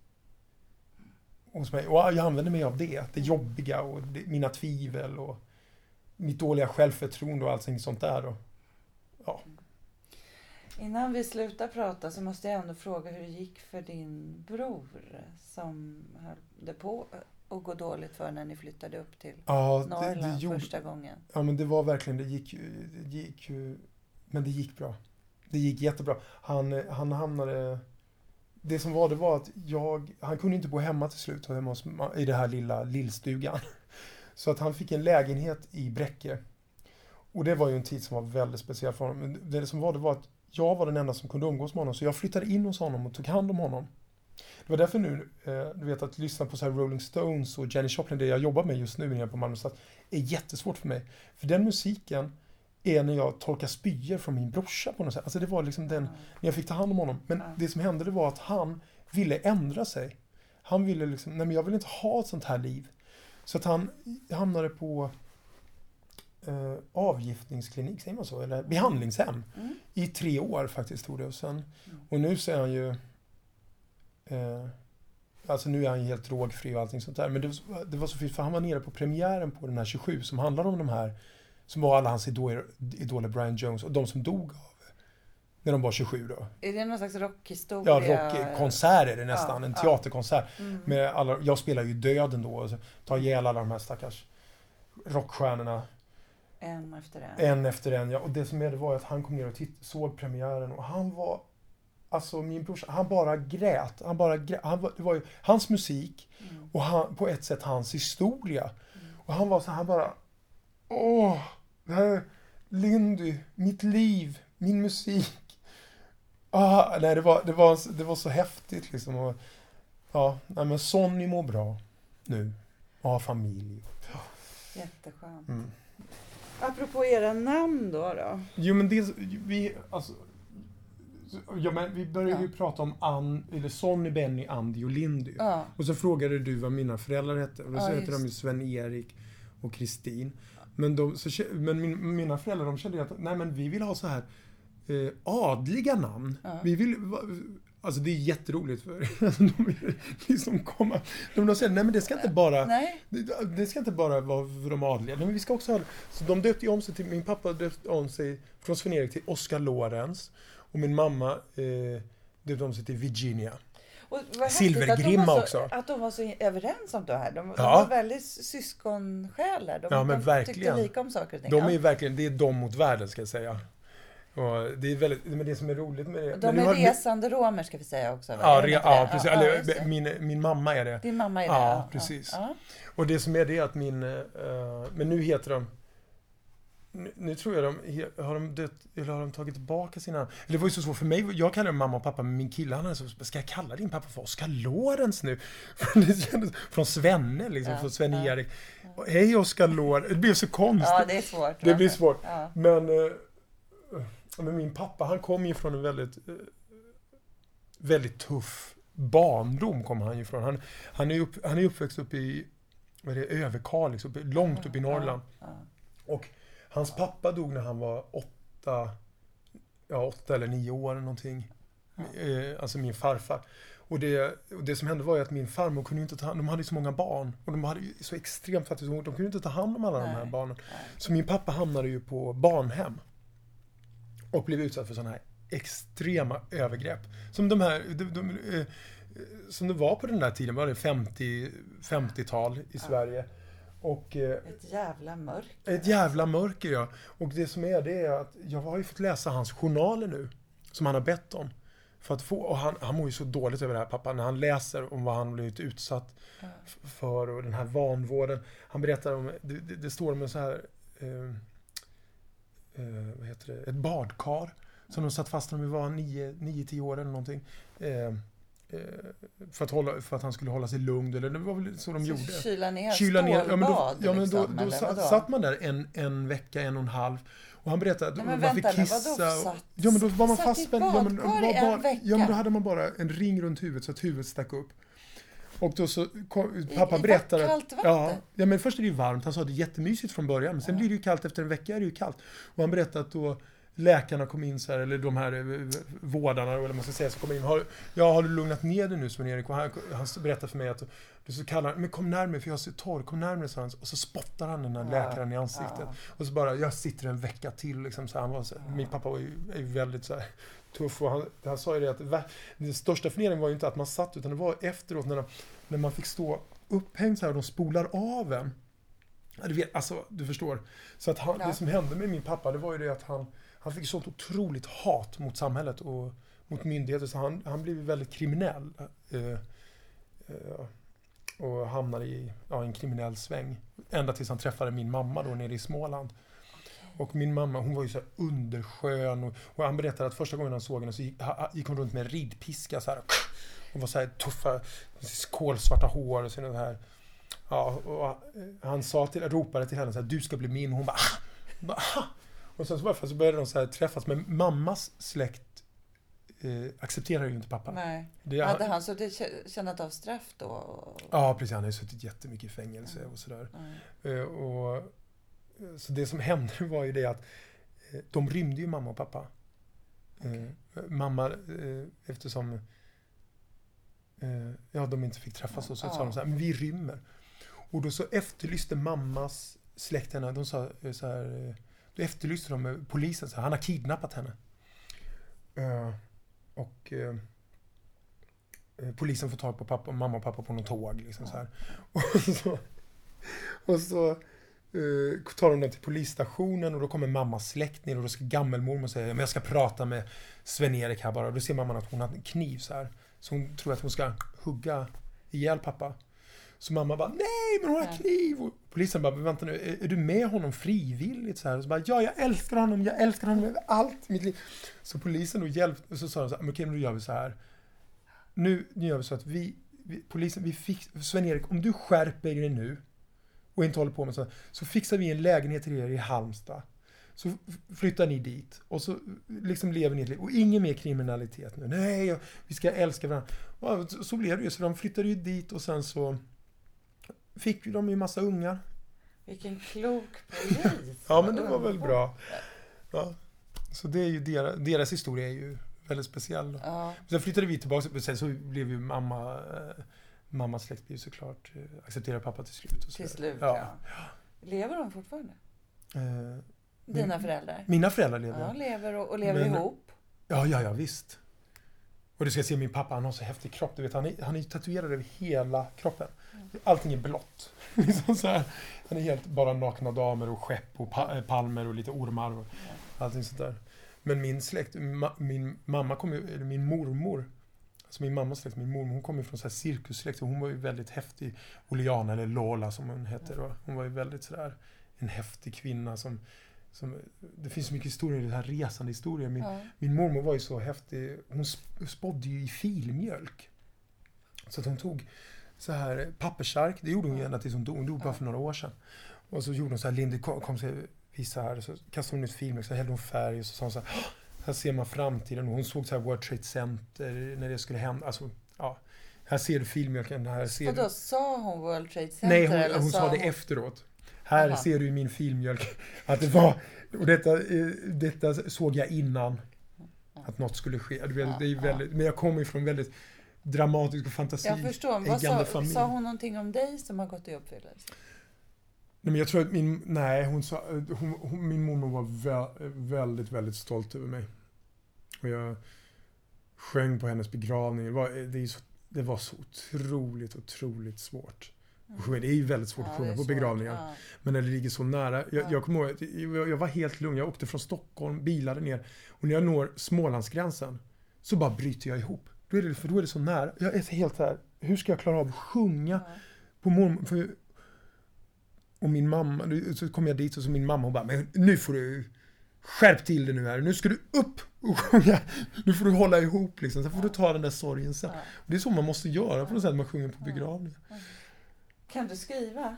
hos mig. Och jag använder mig av det. Det jobbiga och det, mina tvivel och mitt dåliga självförtroende och allting sånt där. Och, Innan vi slutar prata så måste jag ändå fråga hur det gick för din bror som höll det på att gå dåligt för när ni flyttade upp till ja, det, det Norrland gjorde, första gången. Ja men det var verkligen, det gick det gick men det gick bra. Det gick jättebra. Han, han hamnade, det som var det var att jag, han kunde inte bo hemma till slut, hemma hos, i det här lilla lillstugan. *laughs* Så att han fick en lägenhet i Bräcke. Och det var ju en tid som var väldigt speciell för honom. Men det som var det var att jag var den enda som kunde umgås med honom, så jag flyttade in hos honom och tog hand om honom. Det var därför nu, eh, du vet att lyssna på så Rolling Stones och Janis Joplin, det jag jobbar med just nu nere på Malmö stad, är jättesvårt för mig. För den musiken är när jag torkar spyor från min brorsa på något sätt. Alltså det var liksom den, när jag fick ta hand om honom. Men det som hände det var att han ville ändra sig. Han ville liksom, nej men jag vill inte ha ett sånt här liv. Så att han hamnade på eh, avgiftningsklinik, säger man så? Eller behandlingshem. Mm. I tre år faktiskt tog det. Och, sen, och nu så är han ju... Eh, alltså nu är han ju helt drogfri och allting sånt där. Men det, var- det var så fint för han var nere på premiären på den här 27 som handlar om de här som var alla hans idoler, idoler Brian Jones och de som dog av när de var 27 då. Är det någon slags rockhistoria? Ja, rockkonsert är det nästan. Ja, en ja. teaterkonsert. Mm. Med alla, jag spelar ju döden då och så tar ihjäl alla de här stackars rockstjärnorna En efter en. en efter en. Ja. Och det som är det var att han kom ner och titt, såg premiären och han var Alltså min brorsa, han bara grät. Han bara grät. Han var, det var ju hans musik Mm. och han, på ett sätt hans historia. Och han var så här bara Åh, det här är Lindy, mitt liv, min musik. Ah, nej, det var, det, var, det var så häftigt liksom. Och, ja, nej, men Sonny mår bra nu och har familj. Jätteskönt. Mm. Apropå era namn då. då. Jo men det, vi, alltså, ja, men vi började ju Ja. prata om Ann, eller Sonny, Benny, Andy och Lindy. Ja. Och så frågade du vad mina föräldrar hette. Och då Ja, så heter de ju Sven-Erik och Kristin. Men, de, så, men min, mina föräldrar de kände ju att nej men vi vill ha så här eh, adliga namn. Vi vill, va, alltså det är jätteroligt för *laughs* de vill liksom komma. De, de säger nej men det ska inte bara Nej. det, det ska inte bara vara för de adliga, men vi ska också ha Så de döpte om sig till, min pappa döpte om sig från Sven-Erik till Oscar Lorenz. Och min mamma eh, döpte om sig till Virginia. Och Silvergrimma att de var så, också. Att de var så överens om det här. De, de Ja. var väldigt syskonsjälar. De, Ja, men de verkligen. tyckte lika om saker och ting. De är verkligen, det är de mot världen ska jag säga. Och det är väldigt, men det som är roligt med det... de är har- resande romer ska vi säga också. Ja, re, ja precis. Ja, Eller, det. min, min mamma är det. Din mamma är det? Ja, precis. Ja. Och det som är det är att min... eh, men nu heter de... Nu, nu tror jag de... Har de dött, eller har de tagit tillbaka sina... Det var ju så svårt för mig. Jag kallar dem mamma och pappa, men min kille han är så... Ska jag kalla din pappa för Oskar Lorentz nu? *laughs* Från Svenne liksom, Ja, från Sven-Erik. Hej Oskar Lorentz. Det blev så konstigt. ja, det är svårt. Det blir svårt. Ja. Men, eh, men min pappa, han kom ju från en väldigt, eh, väldigt tuff barndom. Kom han ju från. Han, han, är, upp, han är uppväxt uppe i vad är det, Överkalix, uppe, långt upp i Norrland. Och hans pappa dog när han var åtta, ja, åtta eller nio år eller någonting. Eh, alltså min farfar. Och det, och det som hände var ju att min farmor kunde inte ta hand de hade ju så många barn. Och de hade ju så extremt fattigt, de kunde inte ta hand om alla de här Nej. barnen. Nej. Så min pappa hamnade ju på barnhem. Och blev utsatt för sådana här extrema övergrepp. Som de här, de, de, eh, som det var på den där tiden, var det 50, 50-tal i Sverige. Och eh, Ett jävla mörker. ett jävla mörker ja. Och det som är det är att jag har ju fått läsa hans journaler nu. Som han har bett om. För att få, och han, han mår ju så dåligt över det här pappa. När han läser om vad han blivit utsatt f- för och den här vanvården. Han berättar om, det, det, det står om en så här, eh, eh, vad heter det, ett badkar. Som de satt fast när de var 9-10 år eller någonting. Eh, eh, för, att hålla, för att han skulle hålla sig lugn. Eller det var väl så de gjorde. Kyla ner, Kyla ner. Ja, men då, ja, men då, liksom, då sa- vadå? satt man där en, en vecka, en och en halv. Och han berättade att Nej, man vänta fick kissa. och- satt? ja men då var man fastspänd. Ja, men, var ja men då hade man bara en ring runt huvudet så att huvudet stack upp. Och då så, pappa berättade kallt att... vatten? Ja, ja, men först är det ju varmt. Han sa att det är jättemysigt från början. Men sen Ja. blir det ju kallt. Efter en vecka är det ju kallt. Och han berättade att då läkarna kom in så här, eller de här eh, vårdarna, eller vad man ska säga, så kom in. Har, ja, har du lugnat ner dig nu Sven-Erik? Han, han berättade för mig att du så kallar han, men kom närmare för jag så torr, kom närmare sa han. Och så spottar han den här Ja. läkaren i ansiktet. Ja. Och så bara, jag sitter en vecka till liksom. Så han var så, min pappa var ju, är ju väldigt så här, tuff och han, han sa ju det att den största förnedringen var ju inte att man satt utan det var efteråt när, de, när man fick stå upphängd så här och de spolar av en. Du vet, alltså, du förstår. Så att han, Ja. det som hände med min pappa det var ju det att han, han fick sånt otroligt hat mot samhället och mot myndigheter så han, han blev väldigt kriminell. Eh, eh, och hamnade i ja, en kriminell sväng. Ända tills han träffade min mamma då nere i Småland. Och min mamma hon var ju så här underskön och, och han berättade att första gången han såg henne så gick, gick hon runt med en ridpiska så här. Och var så här tuffa, kolsvarta hår och sådana här. Ja, och han sa till, ropade till henne så här, du ska bli min. Och hon bara, ah! Ah! Och sen så, så började de så här träffas, men mammas släkt eh, accepterar ju inte pappa. Nej. Det, Hade han suttit kännat av straff då? Ja, precis. Han har ju suttit jättemycket i fängelse och sådär. Mm. Eh, och, eh, så det som hände *laughs* var ju det att eh, de rymde ju mamma och pappa. Eh, mamma, eh, eftersom eh, ja, de inte fick träffas så, så sa de så här, men vi rymmer. Och då så efterlyste mammas släkt henne, de sa eh, så här, eh, då efterlyste de eh, polisen, så här, han har kidnappat henne. Eh, och eh, eh, polisen får tag på pappa, mamma och pappa på något tåg. Liksom, så här. *laughs* Och så, och så eh, tar de dem till polisstationen och då kommer mammas släkt ner och då ska gammelmormor säga men jag ska prata med Sven-Erik här bara. Och då ser mamman att hon har en kniv så här. Så hon tror att hon ska hugga ihjäl pappa. Så mamma bara nej men hon har kniv. Och polisen bara vänta nu, är, är du med honom frivilligt? Så här. Och så bara ja jag älskar honom, jag älskar honom över allt mitt liv. Så polisen då hjälpte, och så sa de så här, okej men då gör vi så här. Nu, nu gör vi så att vi, vi polisen, vi fick, Sven-Erik om du skärper dig nu och inte håller på med så, så fixar vi en lägenhet till er i Halmstad. Så flyttar ni dit och så liksom lever ni ett liv. Och ingen mer kriminalitet nu. Nej, vi ska älska varandra. Så- blev det ju. Så de flyttade ju dit och sen så fick de ju massa ungar. Vilken klok polis. Ja, men det var väl bra. Ja. Så det är ju deras, deras historia är ju väldigt speciell. Då. Ja, Sen flyttade vi tillbaka, sen så blev ju mamma, eh, mammas släkt blev såklart, eh, accepterade pappa till slut. Och så till slut Ja. ja. Lever de fortfarande? Eh, Dina Min- föräldrar? mina föräldrar lever. Ja, lever och, och lever Men- ihop. Ja, ja, ja, visst. Och du ska se min pappa, han har så häftig kropp. Du vet, han är, han är tatuerad över hela kroppen. Allting är blått. *laughs* liksom så här. Han är helt bara nakna damer och skepp och pa- eh, palmer och lite ormar och allting sånt där. Men min släkt, ma, min mamma kom ju, eller min mormor, alltså min mammas släkt, min mormor, hon kom ju från så här cirkussläkt och hon var ju väldigt häftig. Oliana, eller Lola som hon hette då. Hon var ju väldigt sådär en häftig kvinna som, som det finns så mycket historier, det här resande historier. Min, Ja. min mormor var ju så häftig. Hon sp- spådde ju i filmjölk. Så att hon tog så här pappersark. Det gjorde hon ju ända tills hon dog. Hon dog bara för några år sedan. Och så gjorde hon så här, Lindy kom, kom visa här. Så kastade hon ut filmjölk, så hällde hon färg och så sa hon så här. "Åh, Här ser man framtiden. Hon såg så här World Trade Center när det skulle hända. Alltså, ja. Här ser du filmjölken. Här ser Och du... då sa hon World Trade Center? Nej, hon, hon sa det hon... efteråt. Här Aha. ser du i min filmjölk att det var, och detta, eh, detta såg jag innan att något skulle ske. Det är ju ja. väldigt, men jag kommer ifrån väldigt dramatisk och fantasi. Jag förstår. Vad äggande sa, familj. sa hon någonting om dig som har gått i uppfyllelse? Nej, men jag tror att min, nej, hon sa, hon, hon, min mormor var vä, väldigt, väldigt stolt över mig. Och jag sjöng på hennes begravning. Det var, det, det var så otroligt, otroligt svårt. Att sjunga. Det är ju väldigt svårt att det sjunga på begravningar. Ja. Men när det ligger så nära. Jag, Ja. jag kommer ihåg att jag, jag var helt lugn. Jag åkte från Stockholm, bilade ner. Och när jag når Smålandsgränsen så bara bryter jag ihop. Då är det, för då är det så nära. Jag är helt här. Hur ska jag klara av att sjunga Ja. på mormor... För, och min mamma, så kom jag dit och så min mamma hon bara, men nu får du skärp till dig nu här. Nu ska du upp och sjunga. Nu får du hålla ihop liksom. Sen får du ta den där sorgen sen. Ja. Det är så man måste göra på något sätt när man sjunger på begravningar. Kan du skriva?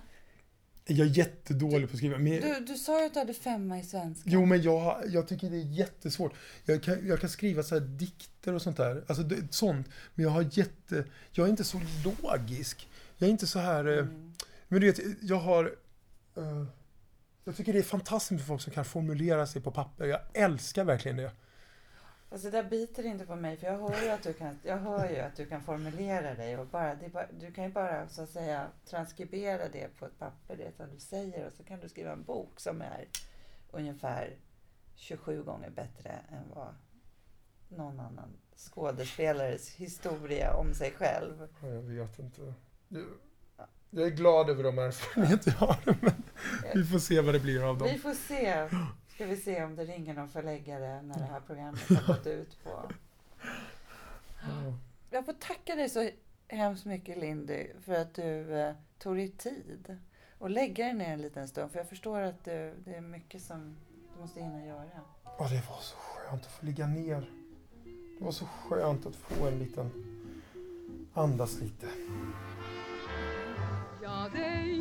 Jag är jättedålig på att skriva. Men, Du, du sa ju att du hade femma i svenska. Jo, men jag, jag tycker det är jättesvårt. Jag kan, jag kan skriva så här dikter och sånt där. Alltså det, sånt. Men jag har jätte... Jag är inte så logisk. Jag är inte så här... eh, Mm. Men du vet, jag har... eh, jag tycker det är fantastiskt med folk som kan formulera sig på papper. Jag älskar verkligen det. Alltså det där biter inte på mig för jag hör ju att du kan, jag hör ju att du kan formulera dig och bara, bara, du kan ju bara så att säga transkribera det på ett papper, det som du säger och så kan du skriva en bok som är ungefär 27 gånger bättre än vad någon annan skådespelares historia om sig själv. Ja, Jag vet inte. Jag är glad över de erfarenheter jag har. Men vi får se vad det blir av dem. Vi får se, ska vi se om det ringer någon förläggare när det här programmet har gått ut på. Ja. Jag får tacka dig så hemskt mycket Lindy för att du eh, tog dig tid och lägga dig ner en liten stund. För jag förstår att du, det är mycket som du måste hinna göra. Ja, det var så skönt att få ligga ner. Det var så skönt att få en liten... Andas lite. Ja, dig